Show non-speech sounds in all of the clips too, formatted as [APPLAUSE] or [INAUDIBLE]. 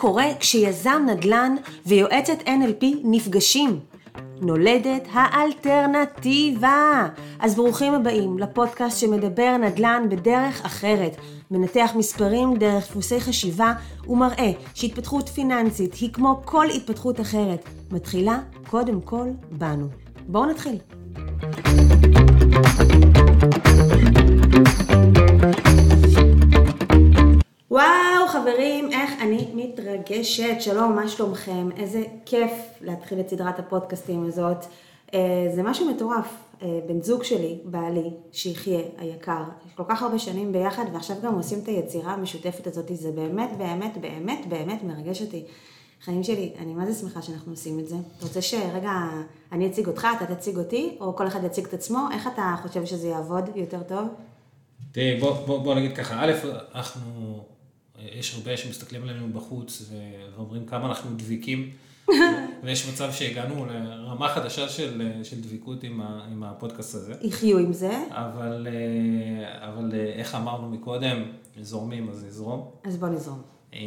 קורה כשיזם נדל"ן ויועצת NLP נפגשים? נולדת האלטרנטיבה. אז ברוכים הבאים לפודקאסט שמדבר נדל"ן בדרך אחרת, מנתח מספרים דרך דפוסי חשיבה ומראה שהתפתחות פיננסית היא כמו כל התפתחות אחרת, מתחילה קודם כל בנו. בואו נתחיל. וואו חברים, איך אני מתרגשת. שלום, מה שלומכם? איזה כיף להתחיל את סדרת הפודקאסטים הזאת. אה, זה משהו מטורף. אה, בן זוג שלי, בעלי, שיחיה היקר, כל כך הרבה שנים ביחד, ועכשיו גם עושים את היצירה המשותפת הזאת, זה באמת, באמת, באמת, באמת מרגש אותי. חיים שלי, אני מה זה שמחה שאנחנו עושים את זה. אתה רוצה שרגע אני אציג אותך, אתה תציג אותי, או כל אחד יציג את עצמו? איך אתה חושב שזה יעבוד יותר טוב? תראי, בוא, בוא, בוא נגיד ככה, א', אנחנו יש הרבה שמסתכלים עלינו בחוץ ואומרים כמה אנחנו דביקים, [LAUGHS] ויש מצב שהגענו לרמה חדשה של, של דביקות עם, ה, עם הפודקאסט הזה. יחיו עם זה. אבל, אה, אבל אה, איך אמרנו מקודם, זורמים אז נזרום. אז בוא נזרום. אה,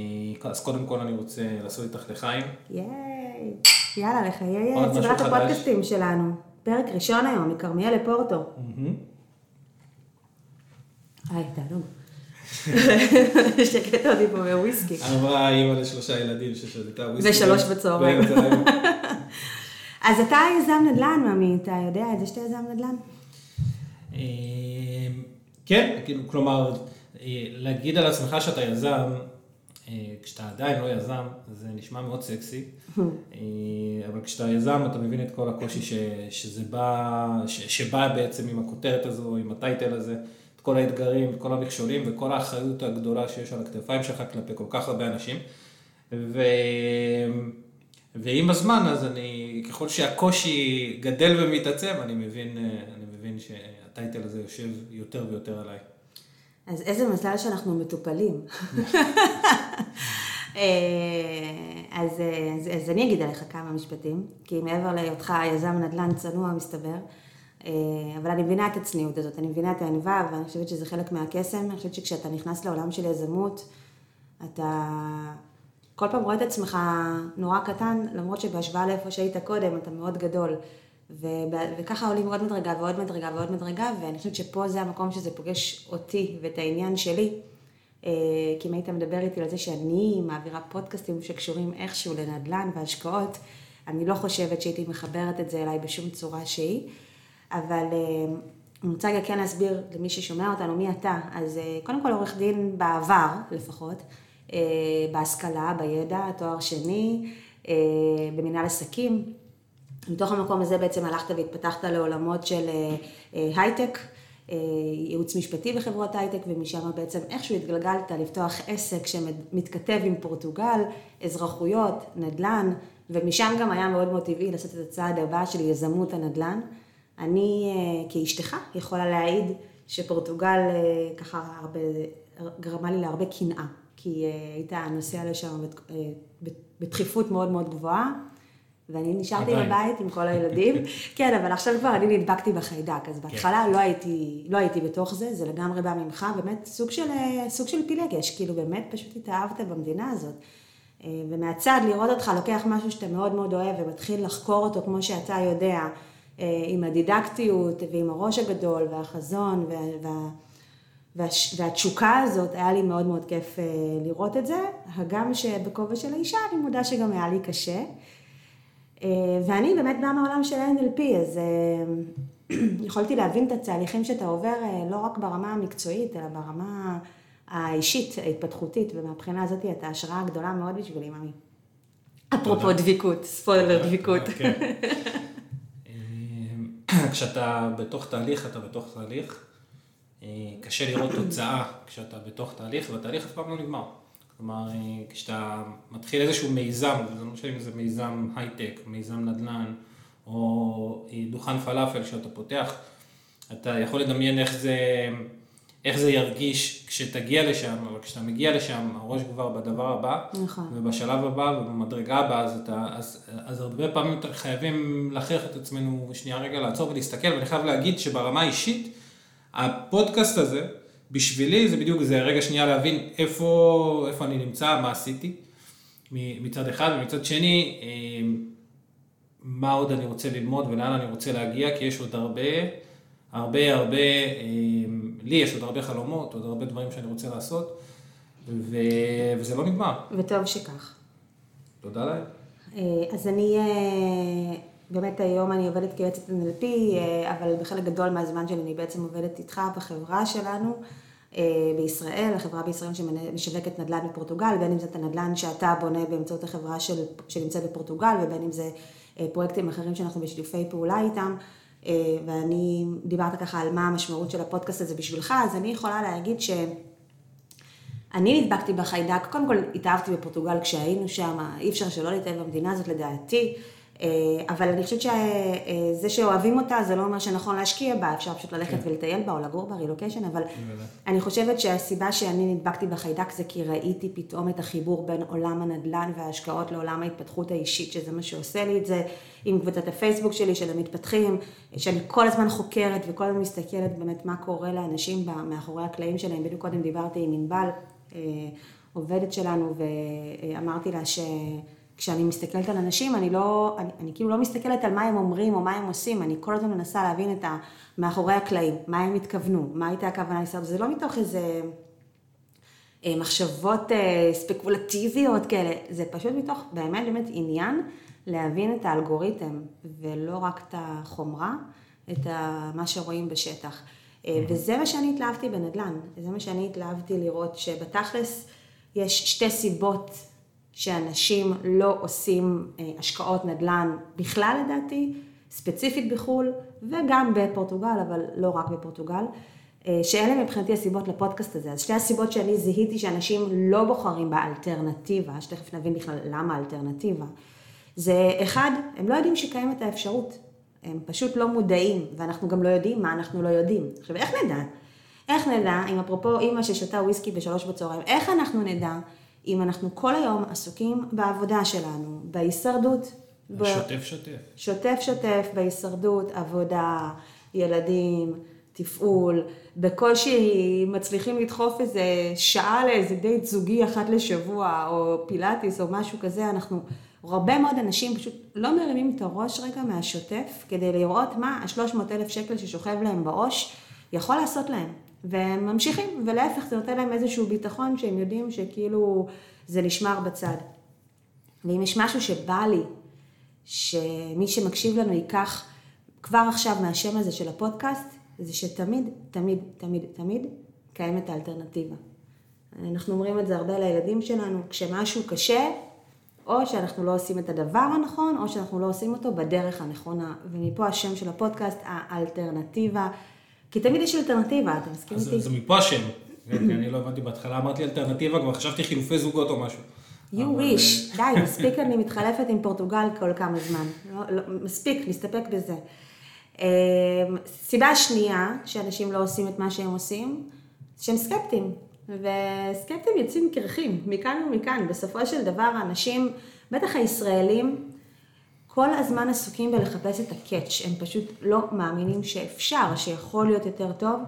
אז קודם כל אני רוצה לעשות איתך לחיים. ייי, יאללה, לחיי סדרת הפודקאסטים שלנו. פרק ראשון היום, מכרמיאל לפורטו. היי, תענוג. [LAUGHS] שקט אותי פה בוויסקי. אמרה אימא לשלושה ילדים ששתתה וויסקי. ושלוש בצהריים. [LAUGHS] אז אתה יזם נדל"ן, ממי, אתה יודע את זה שאתה יזם נדל"ן? אמ, כן, כאילו, כלומר, להגיד על עצמך שאתה יזם, אה, כשאתה עדיין לא יזם, זה נשמע מאוד סקסי, [LAUGHS] אה, אבל כשאתה יזם אתה מבין את כל הקושי שזה בא, שבא בעצם עם הכותרת הזו, עם הטייטל הזה. כל האתגרים, כל המכשולים וכל האחריות הגדולה שיש על הכתפיים שלך כלפי כל כך הרבה אנשים. ו... ועם הזמן, אז אני, ככל שהקושי גדל ומתעצם, אני מבין, אני מבין שהטייטל הזה יושב יותר ויותר עליי. אז איזה מזל שאנחנו מטופלים. [LAUGHS] אה, אז, אז, אז אני אגיד עליך כמה משפטים, כי מעבר להיותך יזם נדל"ן צנוע מסתבר, אבל אני מבינה את הצניעות הזאת, אני מבינה את הענווה, ואני חושבת שזה חלק מהקסם. אני חושבת שכשאתה נכנס לעולם של יזמות, אתה כל פעם רואה את עצמך נורא קטן, למרות שבהשוואה לאיפה שהיית קודם, אתה מאוד גדול. ו- וככה עולים עוד מדרגה ועוד מדרגה ועוד מדרגה, ואני חושבת שפה זה המקום שזה פוגש אותי ואת העניין שלי. אה, כי אם היית מדבר איתי על זה שאני מעבירה פודקאסטים שקשורים איכשהו לנדל"ן והשקעות, אני לא חושבת שהייתי מחברת את זה אליי בשום צורה שהיא. אבל אה, אני רוצה רגע כן להסביר למי ששומע אותנו מי אתה. אז אה, קודם כל עורך דין בעבר לפחות, אה, בהשכלה, בידע, תואר שני, במנהל עסקים. מתוך המקום הזה בעצם הלכת והתפתחת לעולמות של הייטק, ייעוץ משפטי בחברות הייטק, ומשם בעצם איכשהו התגלגלת לפתוח עסק שמתכתב עם פורטוגל, אזרחויות, נדל"ן, ומשם גם היה מאוד מאוד טבעי לעשות את הצעד הבא של יזמות הנדל"ן. אני אה, כאשתך יכולה להעיד שפורטוגל אה, ככה הרבה, גרמה לי להרבה קנאה, כי אה, היית נוסע לשם בדחיפות מאוד מאוד גבוהה, ואני נשארתי בבית עם כל הילדים. [LAUGHS] [LAUGHS] כן, אבל עכשיו כבר אני נדבקתי בחיידק, אז בהתחלה כן. לא, הייתי, לא הייתי בתוך זה, זה לגמרי בא ממך, באמת סוג של, סוג של פילגש, כאילו באמת פשוט התאהבת במדינה הזאת. ומהצד לראות אותך לוקח משהו שאתה מאוד מאוד אוהב ומתחיל לחקור אותו כמו שאתה יודע. אה, עם הדידקטיות ועם הראש הגדול והחזון וה, וה, וה, והתשוקה הזאת, היה לי מאוד מאוד כיף אה, לראות את זה, הגם שבכובע של האישה אני מודה שגם היה לי קשה. אה, ואני באמת באה מהעולם של NLP, אז [CLEARS THROAT] יכולתי להבין את התהליכים שאתה עובר לא רק ברמה המקצועית, אלא ברמה האישית, ההתפתחותית, ומהבחינה הזאת אתה השראה גדולה מאוד בשבילי, ממי. אפרופו דביקות, ספוילר דביקות. [LAUGHS] אוקיי. כשאתה בתוך תהליך, אתה בתוך תהליך. אה, קשה לראות תוצאה כשאתה בתוך תהליך, והתהליך אף פעם לא נגמר. כלומר, אה, כשאתה מתחיל איזשהו מיזם, זה לא משנה אם זה מיזם הייטק, מיזם נדל"ן, או אה, דוכן פלאפל שאתה פותח, אתה יכול לדמיין איך זה, איך זה ירגיש כשתגיע לשם, אבל כשאתה מגיע לשם, הראש כבר בדבר הבא, נכון. ובשלב הבא ובמדרגה הבאה, אז, אתה, אז, אז הרבה פעמים חייבים להכריח את עצמנו שנייה רגע לעצור ולהסתכל, ואני חייב להגיד שברמה האישית, הפודקאסט הזה, בשבילי זה בדיוק, זה רגע שנייה להבין איפה, איפה אני נמצא, מה עשיתי, מצד אחד, ומצד שני, מה עוד אני רוצה ללמוד ולאן אני רוצה להגיע, כי יש עוד הרבה, הרבה הרבה, לי יש עוד הרבה חלומות, עוד הרבה דברים שאני רוצה לעשות, ו... וזה לא נגמר. וטוב שכך. תודה להם. אז אני, באמת היום אני עובדת כיועצת NLP, אבל בחלק גדול מהזמן שלי אני בעצם עובדת איתך בחברה שלנו. בישראל, החברה בישראל שמשווקת נדל"ן בפורטוגל, בין אם זה את הנדל"ן שאתה בונה באמצעות החברה של, שנמצאת בפורטוגל, ובין אם זה פרויקטים אחרים שאנחנו בשיתופי פעולה איתם. ואני דיברת ככה על מה המשמעות של הפודקאסט הזה בשבילך, אז אני יכולה להגיד שאני נדבקתי בחיידק, קודם כל התאהבתי בפורטוגל כשהיינו שם, אי אפשר שלא להתאהב במדינה הזאת לדעתי. אה, אבל אני חושבת שזה שאוהבים אותה, זה לא אומר שנכון להשקיע בה, אפשר פשוט ללכת כן. ולטייל בה או לגור בה, רילוקיישן, אבל אני חושבת שהסיבה שאני נדבקתי בחיידק זה כי ראיתי פתאום את החיבור בין עולם הנדל"ן וההשקעות לעולם ההתפתחות האישית, שזה מה שעושה לי את זה, עם קבוצת הפייסבוק שלי, של המתפתחים, שאני כל הזמן חוקרת וכל הזמן מסתכלת באמת מה קורה לאנשים מאחורי הקלעים שלהם. בדיוק קודם דיברתי עם ענבל, אה, עובדת שלנו, ואמרתי לה ש... כשאני מסתכלת על אנשים, אני לא, אני, אני כאילו לא מסתכלת על מה הם אומרים או מה הם עושים, אני כל הזמן מנסה להבין את ה... מאחורי הקלעים, מה הם התכוונו, מה הייתה הכוונה לישראל, זה לא מתוך איזה אה, מחשבות אה, ספקולטיביות כאלה, זה פשוט מתוך באמת באמת עניין להבין את האלגוריתם, ולא רק את החומרה, את ה, מה שרואים בשטח. אה, וזה מה שאני התלהבתי בנדל"ן, זה מה שאני התלהבתי לראות, שבתכלס יש שתי סיבות שאנשים לא עושים אה, השקעות נדל"ן בכלל לדעתי, ספציפית בחו"ל וגם בפורטוגל, אבל לא רק בפורטוגל, אה, שאלה מבחינתי הסיבות לפודקאסט הזה. אז שתי הסיבות שאני זיהיתי שאנשים לא בוחרים באלטרנטיבה, שתכף נבין בכלל למה אלטרנטיבה, זה אחד, הם לא יודעים שקיימת האפשרות, הם פשוט לא מודעים, ואנחנו גם לא יודעים מה אנחנו לא יודעים. עכשיו, איך נדע? איך נדע, אם אפרופו אימא ששותה וויסקי בשלוש בצהריים, איך אנחנו נדע אם אנחנו כל היום עסוקים בעבודה שלנו, בהישרדות. שוטף. שוטף. שוטף שוטף בהישרדות, עבודה, ילדים, תפעול, בקושי מצליחים לדחוף איזה שעה לאיזה דייט זוגי אחת לשבוע, או פילאטיס או משהו כזה, אנחנו, הרבה מאוד אנשים פשוט לא מרימים את הראש רגע מהשוטף, כדי לראות מה ה-300 אלף שקל ששוכב להם בעו"ש יכול לעשות להם. והם ממשיכים, ולהפך זה נותן להם איזשהו ביטחון שהם יודעים שכאילו זה נשמר בצד. ואם יש משהו שבא לי, שמי שמקשיב לנו ייקח כבר עכשיו מהשם הזה של הפודקאסט, זה שתמיד, תמיד, תמיד, תמיד קיימת האלטרנטיבה. אנחנו אומרים את זה הרבה לילדים שלנו, כשמשהו קשה, או שאנחנו לא עושים את הדבר הנכון, או שאנחנו לא עושים אותו בדרך הנכונה. ומפה השם של הפודקאסט, האלטרנטיבה. כי תמיד יש אלטרנטיבה, אתה מסכים איתי? זה מפה השם. כן, אני לא הבנתי בהתחלה, אמרתי אלטרנטיבה, כבר חשבתי חילופי זוגות או משהו. You wish, די, מספיק אני מתחלפת עם פורטוגל כל כמה זמן. לא, לא, מספיק, נסתפק בזה. אמ, סיבה שנייה שאנשים לא עושים את מה שהם עושים, שהם סקפטיים. וסקפטיים יוצאים קרחים, מכאן ומכאן. בסופו של דבר, האנשים, בטח הישראלים, כל הזמן עסוקים בלחפש את הקאץ', הם פשוט לא מאמינים שאפשר, שיכול להיות יותר טוב,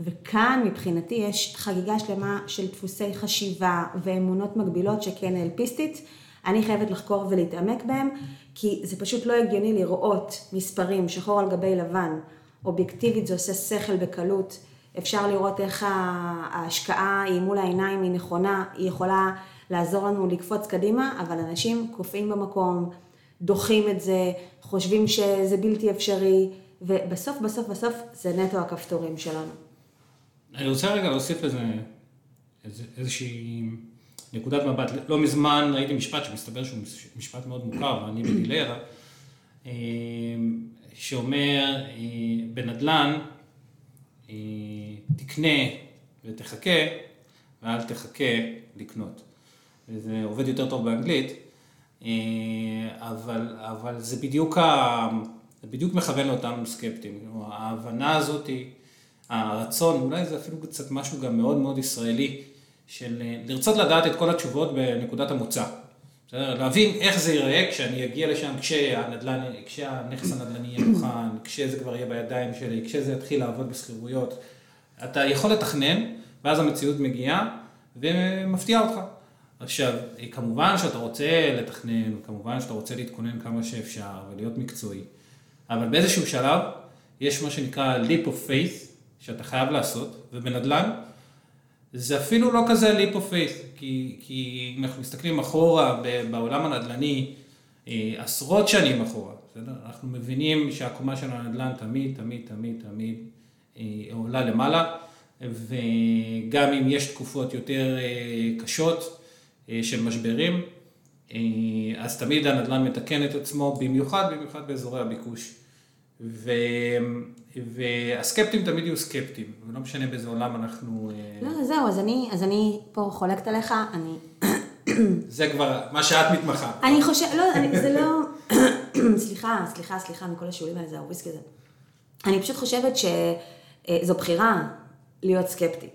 וכאן מבחינתי יש חגיגה שלמה של דפוסי חשיבה ואמונות מגבילות שכן אלפיסטית, אני חייבת לחקור ולהתעמק בהם, כי זה פשוט לא הגיוני לראות מספרים שחור על גבי לבן, אובייקטיבית זה עושה שכל בקלות, אפשר לראות איך ההשקעה היא מול העיניים, היא נכונה, היא יכולה לעזור לנו לקפוץ קדימה, אבל אנשים קופאים במקום, דוחים את זה, חושבים שזה בלתי אפשרי, ובסוף, בסוף, בסוף זה נטו הכפתורים שלנו. אני רוצה רגע להוסיף לזה איזושהי נקודת מבט. לא מזמן ראיתי משפט שמסתבר שהוא משפט מאוד מוכר, ואני [CLEARS THROAT] עליו, אה, שאומר, אה, בנדל"ן, אה, תקנה ותחכה, ואל תחכה לקנות. וזה עובד יותר טוב באנגלית. אה, אבל, אבל זה בדיוק, ה, זה בדיוק מכוון לאותם סקפטים. ההבנה הזאת, הרצון, אולי זה אפילו קצת משהו גם מאוד מאוד ישראלי, של אה, לרצות לדעת את כל התשובות בנקודת המוצא. בסדר? להבין איך זה ייראה כשאני אגיע לשם, כשהנדל"ן, כשהנכס הנדל"ני יהיה מוכן, כשזה כבר יהיה בידיים שלי, כשזה יתחיל לעבוד בשכירויות. אתה יכול לתכנן, ואז המציאות מגיעה ומפתיעה אותך. עכשיו, כמובן שאתה רוצה לתכנן, כמובן שאתה רוצה להתכונן כמה שאפשר ולהיות מקצועי, אבל באיזשהו שלב יש מה שנקרא leap of faith שאתה חייב לעשות, ובנדל"ן זה אפילו לא כזה leap of faith, כי, כי אם אנחנו מסתכלים אחורה בעולם הנדל"ני, אה, עשרות שנים אחורה, בסדר? אנחנו מבינים שהעקומה של הנדל"ן תמיד, תמיד, תמיד, תמיד אה, עולה למעלה, וגם אם יש תקופות יותר אה, קשות של משברים, אז תמיד הנדל"ן מתקן את עצמו, במיוחד, במיוחד באזורי הביקוש. ו... והסקפטים תמיד יהיו סקפטים, ולא משנה באיזה עולם אנחנו... לא, זהו, אז אני, אז אני פה חולקת עליך, אני... זה כבר מה שאת מתמחה. אני חושבת, לא, אני, זה לא... [COUGHS] סליחה, סליחה, סליחה מכל השיעולים האלה, זה הוויסקי הזה. אני פשוט חושבת שזו בחירה להיות סקפטי.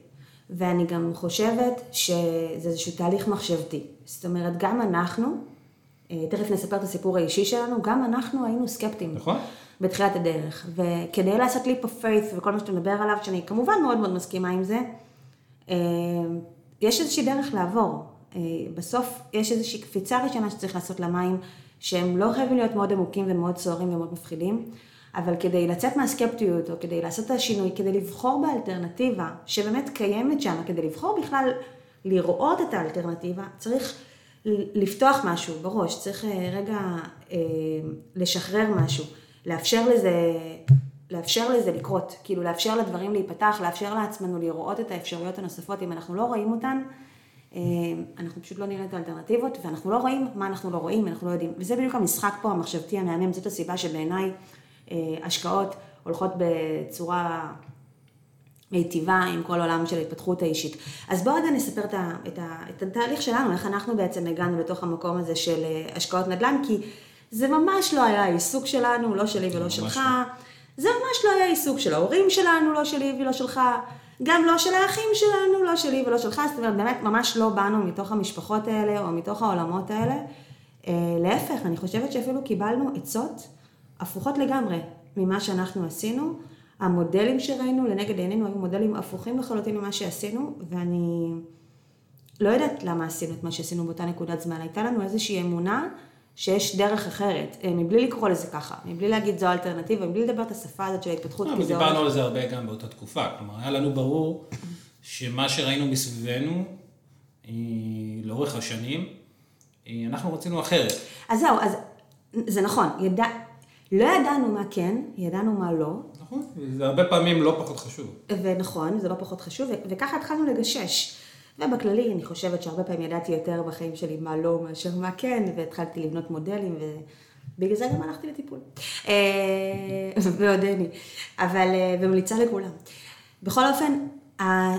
ואני גם חושבת שזה איזשהו תהליך מחשבתי. זאת אומרת, גם אנחנו, אה, תכף נספר את הסיפור האישי שלנו, גם אנחנו היינו סקפטיים. נכון. בתחילת הדרך. וכדי לעשות ליפ of faith וכל מה שאתה מדבר עליו, שאני כמובן מאוד מאוד מסכימה עם זה, אה, יש איזושהי דרך לעבור. אה, בסוף יש איזושהי קפיצה ראשונה שצריך לעשות למים, שהם לא חייבים להיות מאוד עמוקים ומאוד סוערים ומאוד מפחידים, אבל כדי לצאת מהסקפטיות, או כדי לעשות את השינוי, כדי לבחור באלטרנטיבה שבאמת קיימת שם, כדי לבחור בכלל לראות את האלטרנטיבה, צריך לפתוח משהו בראש, צריך אה, רגע לשחרר משהו. לאפשר לזה, לאפשר לזה לקרות, כאילו לאפשר לדברים להיפתח, לאפשר לעצמנו לראות את האפשרויות הנוספות, אם אנחנו לא רואים אותן, אה, אנחנו פשוט לא נראה את האלטרנטיבות, ואנחנו לא רואים מה אנחנו לא רואים, אנחנו לא יודעים. וזה בדיוק המשחק פה המחשבתי המהמם, זאת הסיבה שבעיניי אה, השקעות הולכות בצורה מיטיבה עם כל עולם של ההתפתחות האישית. אז בואו רגע נספר את, ה, את, ה, את התהליך שלנו, איך אנחנו בעצם הגענו לתוך המקום הזה של אה, השקעות נדל"ן, כי זה ממש לא היה עיסוק שלנו, לא שלי ולא שלך. לא. זה ממש לא היה עיסוק של ההורים שלנו, לא שלי ולא שלך. גם לא של האחים שלנו, לא שלי ולא שלך. זאת אומרת, באמת ממש לא באנו מתוך המשפחות האלה או מתוך העולמות האלה. אה, להפך, אני חושבת שאפילו קיבלנו עצות הפוכות לגמרי ממה שאנחנו עשינו. המודלים שראינו לנגד עינינו היו מודלים הפוכים לחלוטין ממה שעשינו, ואני לא יודעת למה עשינו את מה שעשינו באותה נקודת זמן. הייתה לנו איזושהי אמונה שיש דרך אחרת, אה, מבלי לקרוא לזה ככה, מבלי להגיד זו אלטרנטיבה, מבלי לדבר את השפה הזאת של ההתפתחות. לא, דיברנו על זה הרבה גם באותה תקופה, כלומר, היה לנו ברור שמה שראינו מסביבנו, אה, לאורך השנים, אה, אנחנו רצינו אחרת. אז זהו, אז זה נכון, ידע, לא ידענו מה כן, ידענו מה לא. נכון, זה הרבה פעמים לא פחות חשוב. ונכון, זה לא פחות חשוב, וככה התחלנו לגשש. ובכללי, אני חושבת שהרבה פעמים ידעתי יותר בחיים שלי מה לא מאשר מה כן, והתחלתי לבנות מודלים, ובגלל זה גם הלכתי לטיפול. אה, [LAUGHS] ועודני. אבל, אה, וממליצה לכולם. בכל אופן,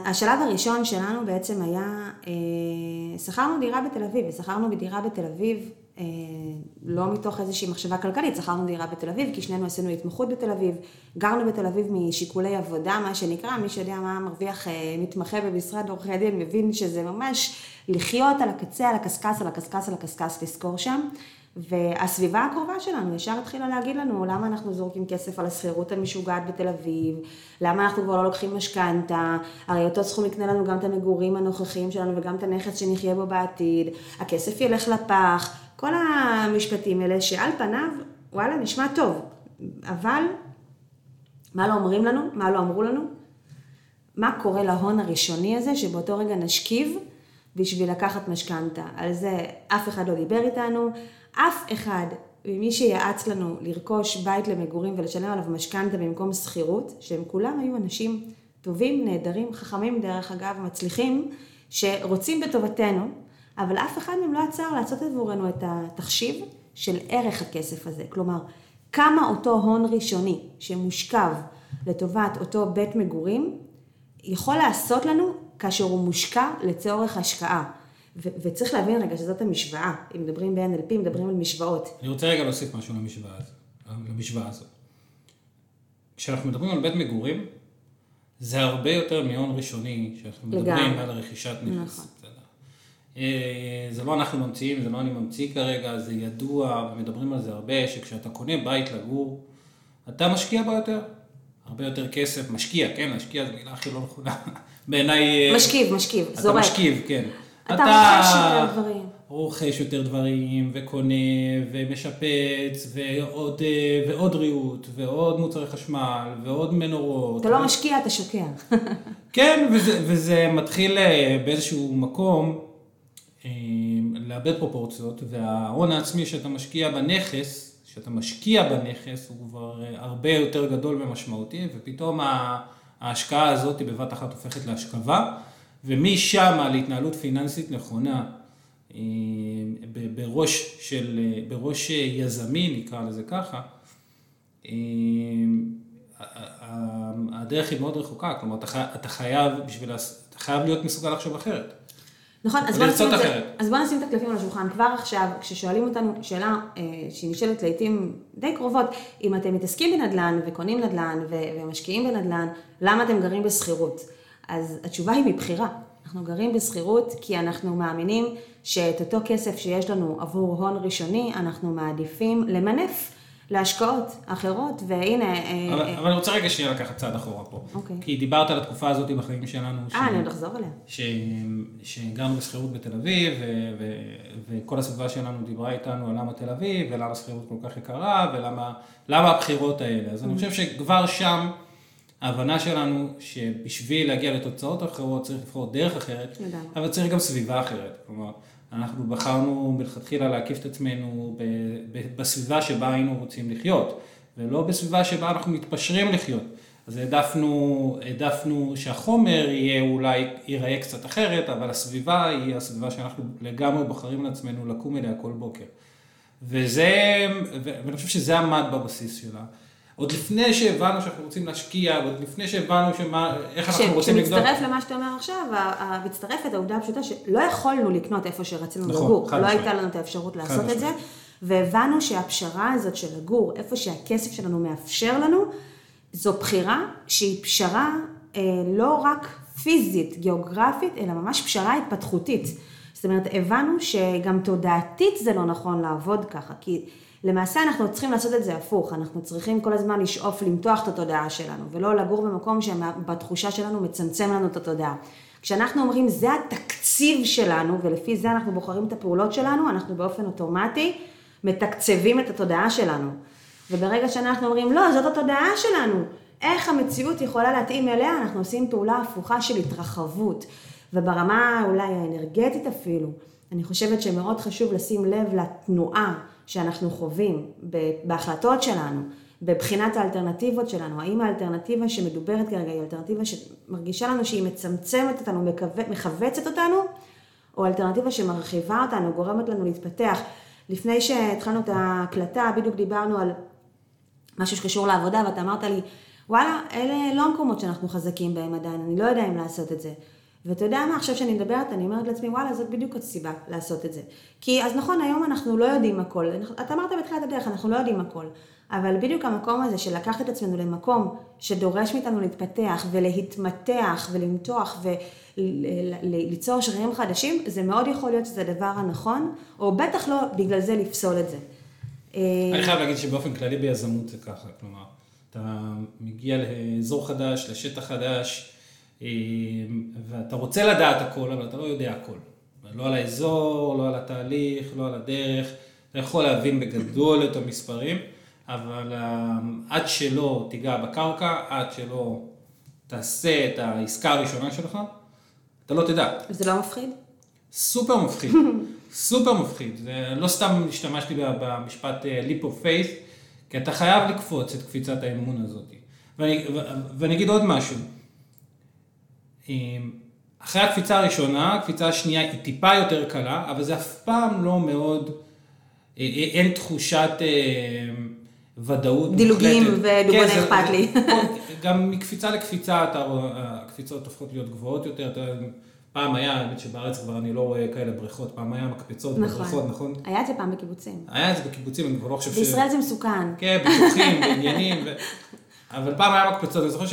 השלב הראשון שלנו בעצם היה, אה, שכרנו דירה בתל אביב, ושכרנו בדירה בתל אביב לא מתוך איזושהי מחשבה כלכלית, שכרנו דירה בתל אביב, כי שנינו עשינו התמחות בתל אביב, גרנו בתל אביב משיקולי עבודה, מה שנקרא, מי שיודע מה מרוויח אה, מתמחה במשרד עורכי הדין, מבין שזה ממש לחיות על הקצה, על הקשקש, על הקשקש, על הקשקש, לזכור שם. והסביבה הקרובה שלנו ישר התחילה להגיד לנו למה אנחנו זורקים כסף על השכירות המשוגעת בתל אביב, למה אנחנו כבר לא לוקחים משכנתה, הרי אותו סכום יקנה לנו גם את המגורים הנוכחיים שלנו וגם את הנכס שנחיה בו בעתיד, הכסף ילך לפח, כל המשפטים האלה שעל פניו, וואלה, נשמע טוב, אבל מה לא אומרים לנו? מה לא אמרו לנו? מה קורה להון הראשוני הזה שבאותו רגע נשכיב בשביל לקחת משכנתה? על זה אף אחד לא דיבר איתנו, אף אחד ממי שיעץ לנו לרכוש בית למגורים ולשלם עליו משכנתה במקום שכירות, שהם כולם היו אנשים טובים, נהדרים, חכמים דרך אגב, מצליחים, שרוצים בטובתנו, אבל אף אחד מהם לא עצר לעשות עבורנו את התחשיב של ערך הכסף הזה. כלומר, כמה אותו הון ראשוני שמושכב לטובת אותו בית מגורים, יכול לעשות לנו כאשר הוא מושקע לצורך השקעה. ו- וצריך להבין רגע שזאת המשוואה. אם מדברים ב-NLP, מדברים על משוואות. אני רוצה רגע להוסיף משהו למשוואה, למשוואה הזאת. כשאנחנו מדברים על בית מגורים, זה הרבה יותר מהון ראשוני, שאנחנו מדברים לגמרי. על רכישת נכס. נכון. אה, זה לא אנחנו ממציאים, זה לא אני ממציא כרגע, זה ידוע, ומדברים על זה הרבה, שכשאתה קונה בית לגור, אתה משקיע בו יותר. הרבה יותר כסף, משקיע, כן, משקיע זו מילה הכי לא נכונה. [LAUGHS] בעיניי... משכיב, משכיב, זורק. אתה משכיב, כן. אתה רוכש יותר דברים. רוכש יותר דברים, וקונה, ומשפץ, ועוד, אה, ועוד ריהוט, ועוד מוצרי חשמל, ועוד מנורות. אתה לא משקיע, אתה שוקע. [LAUGHS] כן, וזה, וזה מתחיל אה, באיזשהו מקום אה, לאבד פרופורציות, וההון העצמי שאתה משקיע בנכס, שאתה משקיע בנכס, הוא כבר הרבה יותר גדול ומשמעותי, ופתאום ההשקעה הזאת בבת אחת הופכת להשכבה, ומשם להתנהלות פיננסית נכונה. אה, בראש של, אה, בראש יזמי, נקרא לזה ככה, אה, הדרך היא מאוד רחוקה, כלומר, אתה חייב, בשביל, אתה חייב להיות מסוגל לחשוב אחרת. נכון, אז בוא, נשים את, אז בוא נשים את הקלפים על השולחן. כבר עכשיו, כששואלים אותנו שאלה אה, שהיא נשאלת לעיתים די קרובות, אם אתם מתעסקים בנדל"ן וקונים נדל"ן ומשקיעים בנדל"ן, למה אתם גרים בשכירות? אז התשובה היא מבחירה. אנחנו גרים בשכירות כי אנחנו מאמינים שאת אותו כסף שיש לנו עבור הון ראשוני, אנחנו מעדיפים למנף להשקעות אחרות, והנה... אה, אבל, אה, אבל אני רוצה רגע שנייה לקחת צעד אחורה פה. אוקיי. כי דיברת על התקופה הזאת בחיים שלנו. אה, אני עוד אחזור אליה. שגרנו בשכירות בתל אביב, ו, ו, וכל הסביבה שלנו דיברה איתנו על למה תל אביב, ולמה השכירות כל כך יקרה, ולמה הבחירות האלה. אז אני mm. חושב שכבר שם... ההבנה שלנו שבשביל להגיע לתוצאות אחרות צריך לבחור דרך אחרת, אבל צריך גם סביבה אחרת. כלומר, אנחנו בחרנו מלכתחילה להקיף את עצמנו בסביבה שבה היינו רוצים לחיות, ולא בסביבה שבה אנחנו מתפשרים לחיות. אז העדפנו, העדפנו שהחומר יהיה אולי, ייראה קצת אחרת, אבל הסביבה היא הסביבה שאנחנו לגמרי בוחרים לעצמנו לקום אליה כל בוקר. וזה, ואני חושב שזה עמד בבסיס שלה. עוד לפני שהבנו שאנחנו רוצים להשקיע, עוד לפני שהבנו שמה, איך אנחנו רוצים לגדול. כשמצטרף למה שאתה אומר עכשיו, מצטרפת העובדה הפשוטה שלא יכולנו לקנות איפה שרצינו נכון, לגור. לא הייתה לנו את האפשרות לעשות את זה, והבנו שהפשרה הזאת של לגור, איפה שהכסף שלנו מאפשר לנו, זו בחירה שהיא פשרה אה, לא רק פיזית, גיאוגרפית, אלא ממש פשרה התפתחותית. זאת אומרת, הבנו שגם תודעתית זה לא נכון לעבוד ככה, כי... למעשה אנחנו צריכים לעשות את זה הפוך, אנחנו צריכים כל הזמן לשאוף למתוח את התודעה שלנו, ולא לגור במקום שבתחושה שלנו מצמצם לנו את התודעה. כשאנחנו אומרים זה התקציב שלנו, ולפי זה אנחנו בוחרים את הפעולות שלנו, אנחנו באופן אוטומטי מתקצבים את התודעה שלנו. וברגע שאנחנו אומרים לא, זאת התודעה שלנו, איך המציאות יכולה להתאים אליה, אנחנו עושים פעולה הפוכה של התרחבות. וברמה אולי האנרגטית אפילו, אני חושבת שמאוד חשוב לשים לב לתנועה שאנחנו חווים בהחלטות שלנו, בבחינת האלטרנטיבות שלנו, האם האלטרנטיבה שמדוברת כרגע היא אלטרנטיבה שמרגישה לנו שהיא מצמצמת אותנו, מכווצת אותנו, או אלטרנטיבה שמרחיבה אותנו, גורמת לנו להתפתח. לפני שהתחלנו את ההקלטה, בדיוק דיברנו על משהו שקשור לעבודה, ואתה אמרת לי, וואלה, אלה לא המקומות שאנחנו חזקים בהם עדיין, אני לא יודע אם לעשות את זה. ואתה יודע מה, עכשיו שאני מדברת, אני אומרת לעצמי, וואלה, זאת בדיוק הסיבה לעשות את זה. כי אז נכון, היום אנחנו לא יודעים הכל. אתה אמרת בתחילת הדרך, אנחנו לא יודעים הכל. אבל בדיוק המקום הזה של לקחת את עצמנו למקום שדורש מאיתנו להתפתח ולהתמתח ולמתוח וליצור שרירים חדשים, זה מאוד יכול להיות שזה הדבר הנכון, או בטח לא בגלל זה לפסול את זה. אני חייב להגיד שבאופן כללי ביזמות זה ככה, כלומר, אתה מגיע לאזור חדש, לשטח חדש, ואתה רוצה לדעת הכל, אבל אתה לא יודע הכל. לא על האזור, לא על התהליך, לא על הדרך. אתה יכול להבין בגדול את המספרים, אבל אמ, עד שלא תיגע בקרקע, עד שלא תעשה את העסקה הראשונה שלך, אתה לא תדע. זה לא מפחיד? סופר מפחיד, [LAUGHS] סופר מפחיד. לא סתם השתמשתי במשפט אה, leap of faith, כי אתה חייב לקפוץ את קפיצת האמון הזאת. ואני, ואני אגיד עוד משהו. אחרי הקפיצה הראשונה, הקפיצה השנייה היא טיפה יותר קלה, אבל זה אף פעם לא מאוד, אה, אה, אין תחושת אה, ודאות דילוגים ודוגמא כן, אכפת לי. [LAUGHS] גם מקפיצה לקפיצה, הקפיצות הופכות להיות גבוהות יותר. פעם היה, האמת שבארץ כבר אני לא רואה כאלה בריכות, פעם היה מקפצות נכון. בבריכות, נכון? היה את זה פעם בקיבוצים. היה את זה בקיבוצים, אני כבר לא חושב ש... בישראל זה מסוכן. כן, ביטוחים, בעניינים. [LAUGHS] אבל פעם היה מקפצות, אני זוכר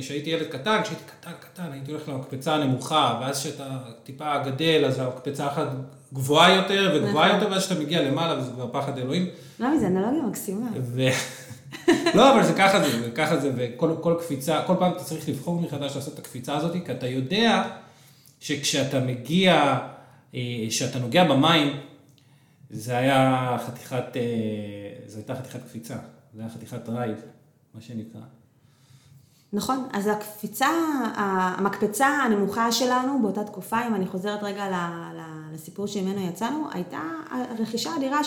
שהייתי ילד קטן, כשהייתי קטן, קטן, הייתי הולך למקפצה הנמוכה, ואז כשאתה טיפה גדל, אז המקפצה אחת גבוהה יותר וגבוהה נכון. יותר, ואז כשאתה מגיע למעלה, וזה כבר פחד אלוהים. לא, זה אנלוגיה מקסימה. [LAUGHS] לא, אבל זה ככה זה, וככה זה, וכל קפיצה, כל פעם אתה צריך לבחור מחדש לעשות את הקפיצה הזאת, כי אתה יודע שכשאתה מגיע כשאתה נוגע במים, זה היה חתיכת, זו הייתה חתיכת קפיצה, זה היה חתיכת רייד, מה שנקרא. נכון, אז הקפיצה, המקפצה הנמוכה שלנו באותה תקופה, אם אני חוזרת רגע לסיפור שממנו יצאנו, הייתה רכישת הדירה,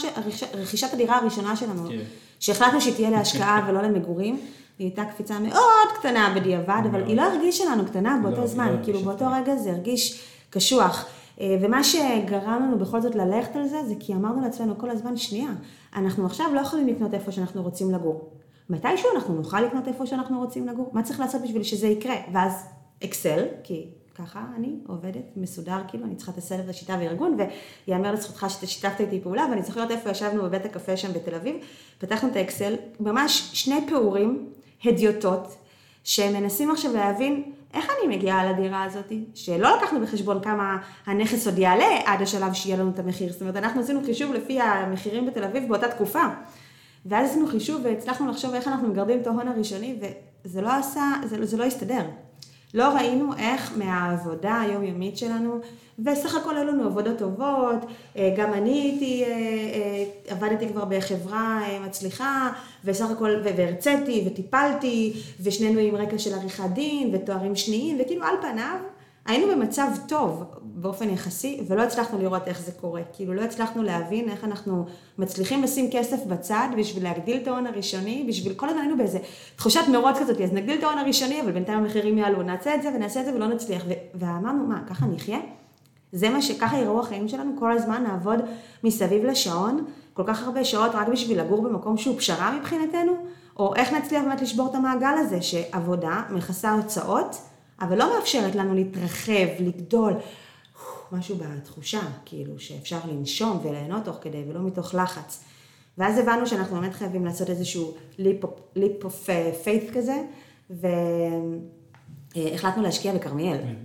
רכישת הדירה הראשונה שלנו, כן. שהחלטנו שהיא תהיה להשקעה [LAUGHS] ולא למגורים. היא הייתה קפיצה מאוד קטנה בדיעבד, אבל היא לא הרגישה לנו קטנה לא, באותו זמן, לא כאילו באותו רגע זה הרגיש קשוח. אה, ומה שגרם לנו בכל זאת ללכת על זה, זה כי אמרנו לעצמנו כל הזמן, שנייה, אנחנו עכשיו לא יכולים לקנות איפה שאנחנו רוצים לגור. מתישהו אנחנו נוכל לקנות איפה שאנחנו רוצים לגור? מה צריך לעשות בשביל שזה יקרה? ואז אקסל, כי ככה אני עובדת, מסודר, כאילו, אני צריכה את הסדר את השיטה וארגון, ויאמר לזכותך שאתה שיתפת איתי פעולה, ואני זוכרת איפה ישבנו בבית הקפה שם בתל אביב, פתחנו את האקסל, ממש שני פעורים, הדיוטות, שמנסים עכשיו להבין איך אני מגיעה לדירה הזאת, שלא לקחנו בחשבון כמה הנכס עוד יעלה עד השלב שיהיה לנו את המחיר. זאת אומרת, אנחנו עשינו חישוב לפי המחירים בתל אביב באותה תקופה. ואז עשינו חישוב והצלחנו לחשוב איך אנחנו מגרדים את ההון הראשוני, וזה לא עשה, זה, זה לא הסתדר. לא ראינו איך מהעבודה היומיומית שלנו, וסך הכל היו לנו עבודות טובות, אה, גם אני הייתי, אה, אה, עבדתי כבר בחברה מצליחה, וסך הכל, והרציתי וטיפלתי, ושנינו עם רקע של עריכת דין ותוארים שניים, וכאילו על פניו היינו במצב טוב באופן יחסי, ולא הצלחנו לראות איך זה קורה. כאילו לא הצלחנו להבין איך אנחנו מצליחים לשים כסף בצד בשביל להגדיל את ההון הראשוני, בשביל כל הזמן היינו באיזה תחושת מרוץ כזאת, אז נגדיל את ההון הראשוני, אבל בינתיים המחירים יעלו, נעשה את זה ונעשה את זה ולא נצליח. ואמרנו, מה, ככה נחיה? זה מה שככה יראו החיים שלנו, כל הזמן נעבוד מסביב לשעון, כל כך הרבה שעות רק בשביל לגור במקום שהוא פשרה מבחינתנו, או איך נצליח באמת לשבור את המעגל הזה, שעבודה מכסה הוצאות, אבל לא מאפשרת לנו להתרחב, לגדול, משהו בתחושה, כאילו, שאפשר לנשום וליהנות תוך כדי, ולא מתוך לחץ. ואז הבנו שאנחנו באמת חייבים לעשות איזשהו leap of faith כזה, והחלטנו להשקיע בכרמיאל כן.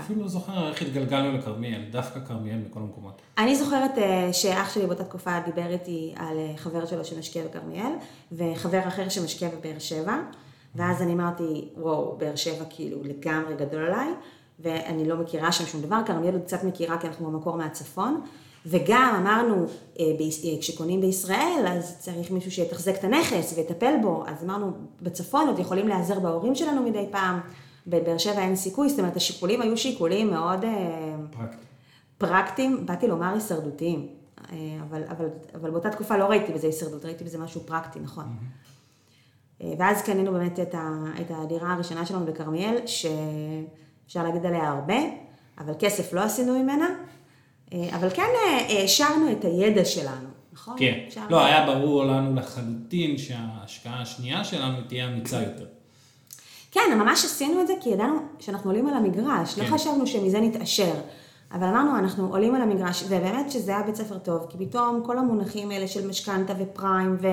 אפילו לא זוכר איך התגלגלנו לכרמיאל, דווקא כרמיאל מכל המקומות. אני זוכרת אה, שאח שלי באותה תקופה דיבר איתי על אה, חבר שלו שמשקיע בכרמיאל, וחבר אחר שמשקיע בבאר שבע. ואז אני אמרתי, וואו, באר שבע כאילו לגמרי גדול עליי, ואני לא מכירה שם שום דבר, כרמיאל עוד קצת מכירה כי אנחנו במקור מהצפון. וגם אמרנו, אה, אה, כשקונים בישראל, אז צריך מישהו שיתחזק את הנכס ויטפל בו. אז אמרנו, בצפון עוד יכולים להיעזר בהורים שלנו מדי פעם, בבאר שבע אין סיכוי, זאת אומרת, השיקולים היו שיקולים מאוד... אה, פרקטיים. פרקטיים, באתי לומר הישרדותיים, אבל, אבל, אבל באותה תקופה לא ראיתי בזה הישרדות, ראיתי בזה משהו פרקטי, נכון. Mm-hmm. ואז קנינו באמת את, ה, את הדירה הראשונה שלנו בכרמיאל, שאפשר להגיד עליה הרבה, אבל כסף לא עשינו ממנה, אבל כן העשרנו את הידע שלנו, נכון? כן, לא, לא, היה ברור לנו לחלוטין שההשקעה השנייה שלנו תהיה אמיצה יותר. כן, ממש עשינו את זה כי ידענו שאנחנו עולים על המגרש, לא כן. לא חשבנו שמזה נתעשר. אבל אמרנו, אנחנו עולים על המגרש, ובאמת שזה היה בית ספר טוב, כי פתאום כל המונחים האלה של משכנתה ופריים, ו...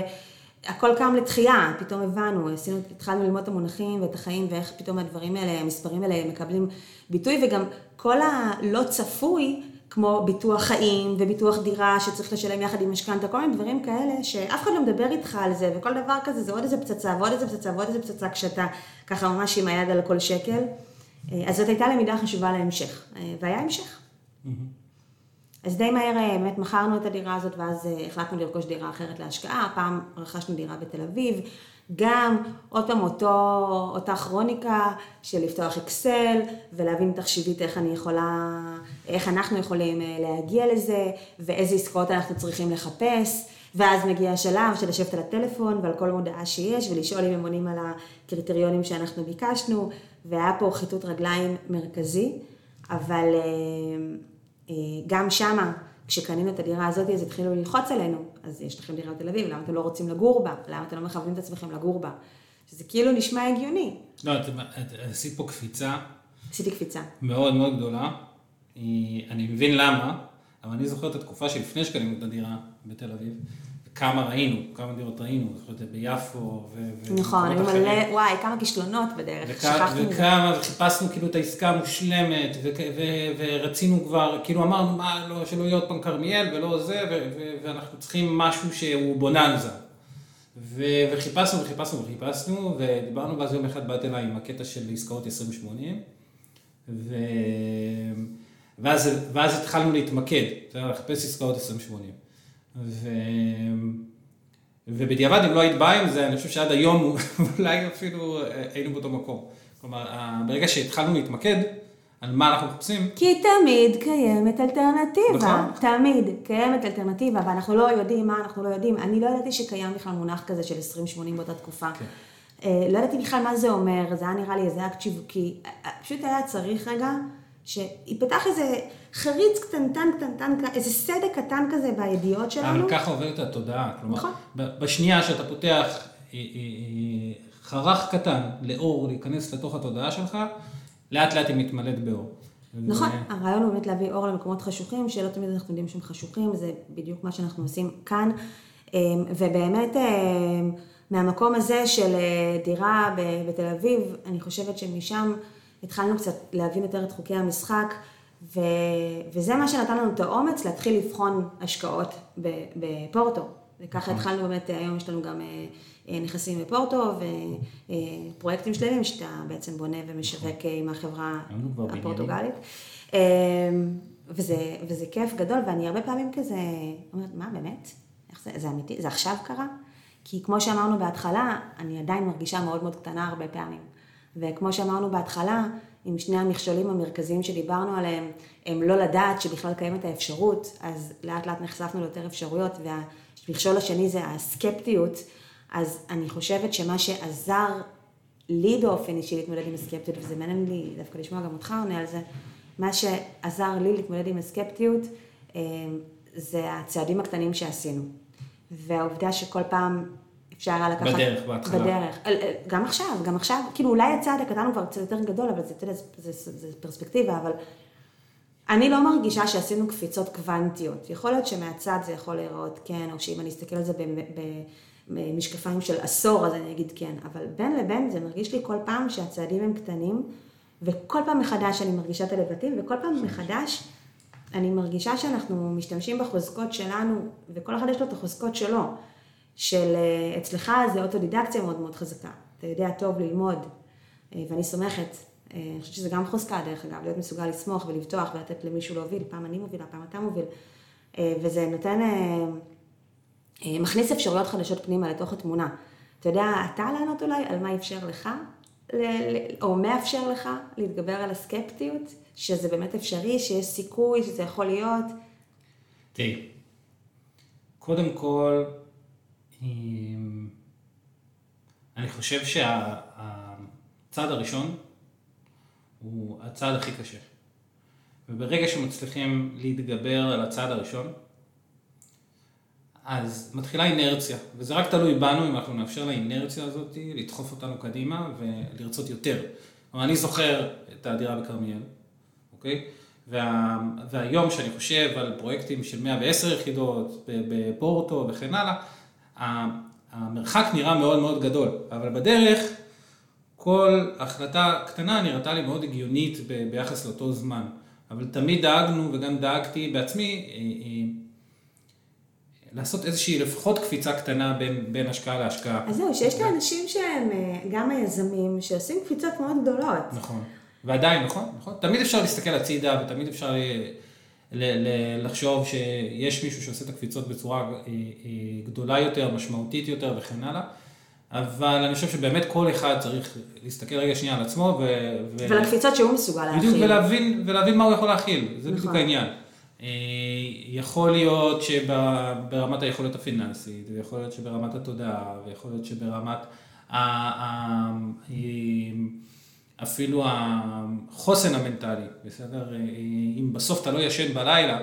הכל קם לתחייה, פתאום הבנו, עשינו, התחלנו ללמוד את המונחים ואת החיים ואיך פתאום הדברים האלה, המספרים האלה מקבלים ביטוי וגם כל הלא צפוי, כמו ביטוח חיים וביטוח דירה שצריך לשלם יחד עם משכנתה, כל מיני דברים כאלה שאף אחד לא מדבר איתך על זה וכל דבר כזה זה עוד איזה פצצה ועוד איזה פצצה ועוד איזה פצצה כשאתה ככה ממש עם היד על כל שקל. אז זאת הייתה למידה חשובה להמשך, והיה המשך. Mm-hmm. אז די מהר אה, באמת מכרנו את הדירה הזאת ואז אה, החלטנו לרכוש דירה אחרת להשקעה, הפעם רכשנו דירה בתל אביב, גם עוד פעם אותו, אותה כרוניקה של לפתוח אקסל ולהבין תחשיבית איך אני יכולה, איך אנחנו יכולים אה, להגיע לזה ואיזה עסקאות אנחנו צריכים לחפש. ואז מגיע השלב של לשבת על הטלפון ועל כל מודעה שיש ולשאול אם הם עונים על הקריטריונים שאנחנו ביקשנו והיה פה חיטוט רגליים מרכזי, אבל גם שמה, כשקנינו את הדירה הזאת, אז התחילו ללחוץ עלינו, אז יש לכם דירה בתל אביב, למה אתם לא רוצים לגור בה? למה אתם לא מכוונים את עצמכם לגור בה? שזה כאילו נשמע הגיוני. לא, את, את עשית פה קפיצה. עשיתי קפיצה. מאוד מאוד גדולה. אני מבין למה, אבל אני זוכר את התקופה שלפני שקנינו את הדירה בתל אביב, כמה ראינו, כמה דירות ראינו, זוכרת ביפו. נכון, היו מלא, וואי, כמה כישלונות בדרך, שכחנו. וכמה, וחיפשנו כאילו את העסקה המושלמת, ורצינו כבר, כאילו אמרנו, מה, לא, שלא יהיה עוד פעם כרמיאל ולא זה, ואנחנו צריכים משהו שהוא בוננזה. וחיפשנו וחיפשנו וחיפשנו, ודיברנו, ואז יום אחד באת אליי עם הקטע של עסקאות 2080, ו... ואז, ואז התחלנו להתמקד, לחפש עסקאות 2080. ו... ובדיעבד, אם לא היית באה עם זה, אני חושב שעד היום [LAUGHS] אולי אפילו אה, היינו באותו מקום. כלומר, ברגע שהתחלנו להתמקד על מה אנחנו מחפשים... כי תמיד קיימת אלטרנטיבה. נכון. תמיד קיימת אלטרנטיבה, ואנחנו לא יודעים מה אנחנו לא יודעים. אני לא ידעתי שקיים בכלל מונח כזה של 2080 באותה תקופה. כן. אה, לא ידעתי בכלל מה זה אומר, זה היה נראה לי איזה אקט שיווקי. אה, פשוט היה צריך רגע שיפתח איזה חריץ קטנטן, קטנטן, איזה סדק קטן כזה בידיעות שלנו. אבל ככה עוברת התודעה. כלומר, נכון. בשנייה שאתה פותח אה, אה, אה, חרך קטן לאור להיכנס לתוך התודעה שלך, לאט לאט היא מתמלאת באור. נכון, ו- הרעיון הוא באמת להביא אור למקומות חשוכים, שלא תמיד אנחנו יודעים שהם חשוכים, זה בדיוק מה שאנחנו עושים כאן. אמ, ובאמת, אמ, מהמקום הזה של דירה בתל אביב, אני חושבת שמשם התחלנו קצת להבין יותר את חוקי המשחק, ו- וזה מה שנתן לנו את האומץ להתחיל לבחון השקעות בפורטו. וככה התחלנו באמת, היום יש לנו גם אה, אה, נכסים בפורטו ופרויקטים שלמים שאתה בעצם בונה ומשווק אה, עם החברה. הפורטוגלית. אה, וזה, וזה כיף גדול, ואני הרבה פעמים כזה אומרת, מה באמת? איך זה, זה אמיתי? זה עכשיו קרה? כי כמו שאמרנו בהתחלה, אני עדיין מרגישה מאוד מאוד קטנה הרבה פעמים. וכמו שאמרנו בהתחלה, עם שני המכשולים המרכזיים שדיברנו עליהם, הם לא לדעת שבכלל קיימת האפשרות, אז לאט לאט נחשפנו ליותר אפשרויות, והמכשול השני זה הסקפטיות, אז אני חושבת שמה שעזר לי באופן אישי להתמודד עם הסקפטיות, וזה מעניין לי דווקא לשמוע גם אותך עונה על זה, מה שעזר לי להתמודד עם הסקפטיות, אה, זה הצעדים הקטנים שעשינו. והעובדה שכל פעם אפשר היה לקחת... בדרך, בהתחלה. בדרך. גם עכשיו, גם עכשיו, כאילו אולי הצעד הקטן הוא כבר קצת יותר גדול, אבל זה, אתה יודע, זה, זה, זה, פרספקטיבה, אבל אני לא מרגישה שעשינו קפיצות קוונטיות. יכול להיות שמהצד זה יכול להיראות כן, או שאם אני אסתכל על זה במשקפיים של עשור, אז אני אגיד כן, אבל בין לבין זה מרגיש לי כל פעם שהצעדים הם קטנים, וכל פעם מחדש אני מרגישה את הלבטים, וכל פעם מחדש אני מרגישה שאנחנו משתמשים בחוזקות שלנו, וכל אחד יש לו את החוזקות שלו. של אה, אצלך זה אוטודידקציה מאוד מאוד חזקה. אתה יודע טוב ללמוד, אה, ואני סומכת. אה, אני חושבת שזה גם חוזקה, דרך אגב, להיות מסוגל לסמוך ולבטוח ולתת למישהו להוביל, פעם אני מובילה, פעם אתה מוביל. וזה נותן, מכניס אפשרויות חדשות פנימה לתוך התמונה. אתה יודע, אתה לענות אולי על מה אפשר לך, או מאפשר לך להתגבר על הסקפטיות, שזה באמת אפשרי, שיש סיכוי, שזה יכול להיות. תראי, קודם כל, אני חושב שהצעד הראשון הוא הצעד הכי קשה. וברגע שמצליחים להתגבר על הצעד הראשון, אז מתחילה אינרציה, וזה רק תלוי בנו אם אנחנו נאפשר לאינרציה הזאת לדחוף אותנו קדימה ולרצות יותר. כלומר, אני זוכר את הדירה בכרמיאל, אוקיי? וה, והיום שאני חושב על פרויקטים של 110 יחידות בפורטו וכן הלאה, המרחק נראה מאוד מאוד גדול, אבל בדרך כל החלטה קטנה נראתה לי מאוד הגיונית ב- ביחס לאותו זמן. אבל תמיד דאגנו, וגם דאגתי בעצמי, אה, אה, לעשות איזושהי לפחות קפיצה קטנה בין, בין השקעה להשקעה. אז זהו, שיש את האנשים שהם אה, גם היזמים, שעושים קפיצות מאוד גדולות. נכון. ועדיין, נכון, נכון. תמיד אפשר להסתכל הצידה ותמיד אפשר לחשוב שיש מישהו שעושה את הקפיצות בצורה אה, אה, גדולה יותר, משמעותית יותר וכן הלאה. אבל אני חושב שבאמת כל אחד צריך להסתכל רגע שנייה על עצמו ו... ו- ולקפיצות שהוא מסוגל להכיל. בדיוק, ולהבין, ולהבין מה הוא יכול להכיל, זה בדיוק נכון. העניין. אה, יכול להיות שברמת היכולת הפיננסית, ויכול להיות שברמת התודעה, ויכול להיות שברמת אפילו החוסן המנטלי, בסדר? אה, אם בסוף אתה לא ישן בלילה,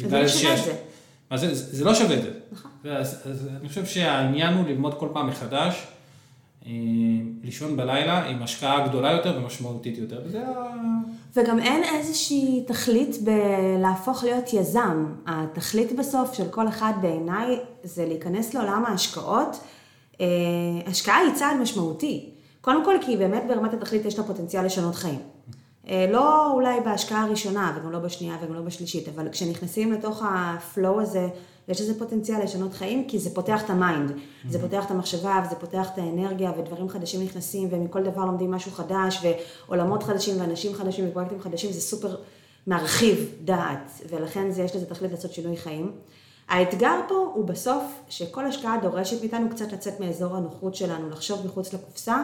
אז זה לא שווה את זה זה לא שווה את זה. נכון. אז, אז אני חושב שהעניין הוא ללמוד כל פעם מחדש, אה, לישון בלילה עם השקעה גדולה יותר ומשמעותית יותר, וזה ה... וגם אין איזושהי תכלית בלהפוך להיות יזם. התכלית בסוף של כל אחד בעיניי זה להיכנס לעולם ההשקעות. אה, השקעה היא צעד משמעותי. קודם כל כי באמת ברמת התכלית יש לה פוטנציאל לשנות חיים. אה, לא אולי בהשקעה הראשונה וגם לא בשנייה וגם לא בשלישית, אבל כשנכנסים לתוך הפלואו הזה, יש לזה פוטנציאל לשנות חיים, כי זה פותח את המיינד, זה פותח את המחשבה וזה פותח את האנרגיה ודברים חדשים נכנסים ומכל דבר לומדים משהו חדש ועולמות חדשים ואנשים חדשים ופרויקטים חדשים, זה סופר מרחיב דעת, ולכן זה, יש לזה תכלית לעשות שינוי חיים. האתגר פה הוא בסוף שכל השקעה דורשת מאיתנו קצת לצאת מאזור הנוחות שלנו, לחשוב מחוץ לקופסה,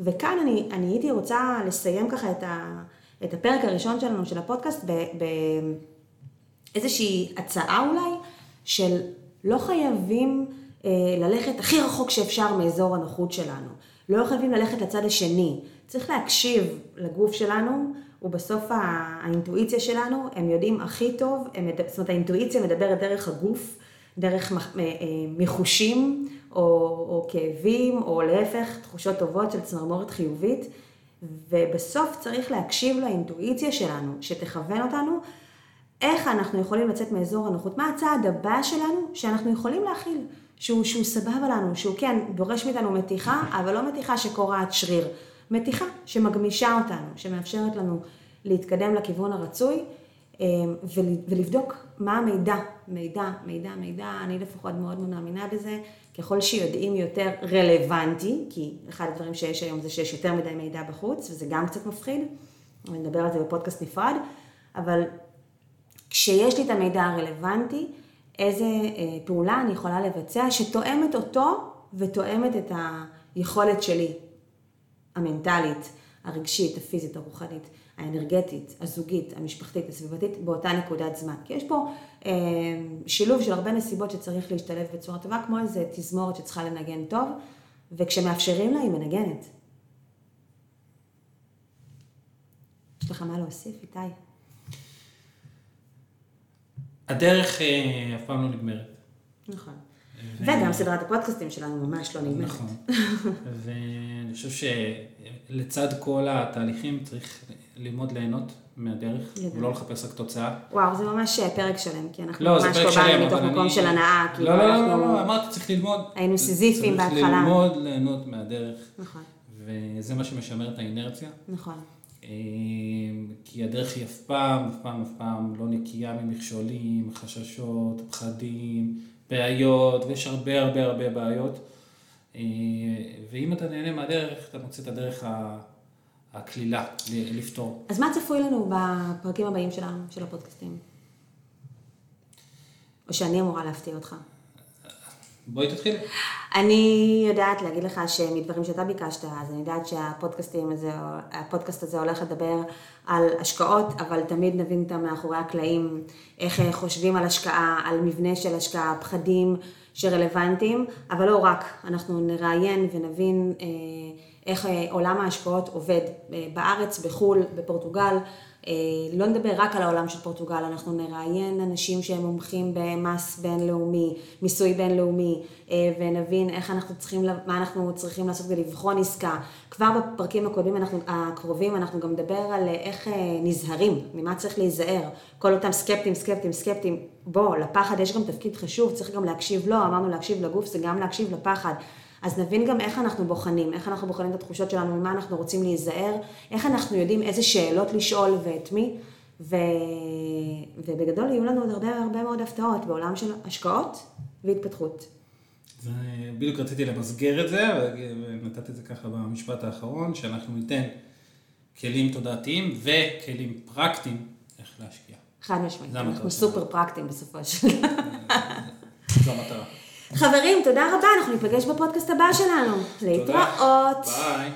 וכאן אני, אני הייתי רוצה לסיים ככה את, ה, את הפרק הראשון שלנו, של הפודקאסט, באיזושהי הצעה אולי, של לא חייבים אה, ללכת הכי רחוק שאפשר מאזור הנוחות שלנו. לא חייבים ללכת לצד השני. צריך להקשיב לגוף שלנו, ובסוף האינטואיציה שלנו, הם יודעים הכי טוב, הם, זאת אומרת האינטואיציה מדברת דרך הגוף, דרך אה, אה, מחושים, או, או כאבים, או להפך, תחושות טובות של צמרמורת חיובית, ובסוף צריך להקשיב לאינטואיציה שלנו, שתכוון אותנו איך אנחנו יכולים לצאת מאזור הנוחות, מה הצעד הבא שלנו שאנחנו יכולים להכיל, שהוא, שהוא סבבה לנו, שהוא כן דורש מאיתנו מתיחה, אבל לא מתיחה שקורעת שריר, מתיחה שמגמישה אותנו, שמאפשרת לנו להתקדם לכיוון הרצוי ולבדוק מה המידע, מידע, מידע, מידע, אני לפחות מאוד מאמינה בזה, ככל שיודעים יותר רלוונטי, כי אחד הדברים שיש היום זה שיש יותר מדי מידע בחוץ, וזה גם קצת מפחיד, אני אדבר על זה בפודקאסט נפרד, אבל כשיש לי את המידע הרלוונטי, איזה אה, פעולה אני יכולה לבצע שתואמת אותו ותואמת את היכולת שלי, המנטלית, הרגשית, הפיזית, הרוחנית, האנרגטית, הזוגית, המשפחתית, הסביבתית, באותה נקודת זמן. כי יש פה אה, שילוב של הרבה נסיבות שצריך להשתלב בצורה טובה, כמו איזה תזמורת שצריכה לנגן טוב, וכשמאפשרים לה היא מנגנת. יש לך מה להוסיף, איתי? הדרך אה, אף פעם לא נגמרת. נכון. וגם סדרת הפודקאסטים שלנו ממש לא נגמרת. נכון. [LAUGHS] ואני חושב שלצד כל התהליכים צריך ללמוד ליהנות מהדרך, ולא לחפש רק תוצאה. וואו, זה ממש פרק שלם, כי אנחנו לא, ממש לא באנו מתוך מקום של הנאה. לא, לא, לא, לא, לא, אמרתי, צריך ללמוד. היינו סיזיפים בהתחלה. צריך ללמוד ליהנות מהדרך. נכון. וזה מה שמשמר את האינרציה. נכון. אמ, כי הדרך היא אף פעם, אף פעם, אף פעם לא נקייה ממכשולים, חששות, פחדים, בעיות, ויש הרבה הרבה הרבה בעיות. אמ, ואם אתה נהנה מהדרך, אתה מוצא את הדרך הקלילה לפתור. אז מה צפוי לנו בפרקים הבאים שלנו, של הפודקאסטים? או שאני אמורה להפתיע אותך? בואי תתחילי. אני יודעת להגיד לך שמדברים שאתה ביקשת, אז אני יודעת שהפודקאסטים הזה, הפודקאסט הזה הולך לדבר על השקעות, אבל תמיד נבין אותם מאחורי הקלעים, איך חושבים על השקעה, על מבנה של השקעה, פחדים שרלוונטיים, אבל לא רק, אנחנו נראיין ונבין אה, איך אה, עולם ההשקעות עובד אה, בארץ, בחו"ל, בפורטוגל. אה, לא נדבר רק על העולם של פורטוגל, אנחנו נראיין אנשים שהם מומחים במס בינלאומי, מיסוי בינלאומי, ונבין איך אנחנו צריכים, מה אנחנו צריכים לעשות ולבחון עסקה. כבר בפרקים הקודמים, אנחנו, הקרובים, אנחנו גם נדבר על איך נזהרים, ממה צריך להיזהר. כל אותם סקפטים, סקפטים, סקפטים, בוא, לפחד יש גם תפקיד חשוב, צריך גם להקשיב לו, לא, אמרנו להקשיב לגוף, זה גם להקשיב לפחד. אז נבין גם איך אנחנו בוחנים, איך אנחנו בוחנים את התחושות שלנו, ממה אנחנו רוצים להיזהר, איך אנחנו יודעים איזה שאלות לשאול ואת מי, ו... ובגדול יהיו לנו עוד הרבה הרבה מאוד הפתעות בעולם של השקעות והתפתחות. זה, בדיוק רציתי למסגר את זה, ונתתי את זה ככה במשפט האחרון, שאנחנו ניתן כלים תודעתיים וכלים פרקטיים איך להשקיע. חד משמעית, אנחנו סופר פרקטיים בסופו של דבר. [LAUGHS] זו המטרה. חברים, תודה רבה, אנחנו ניפגש בפודקאסט הבא שלנו. להתראות. ביי.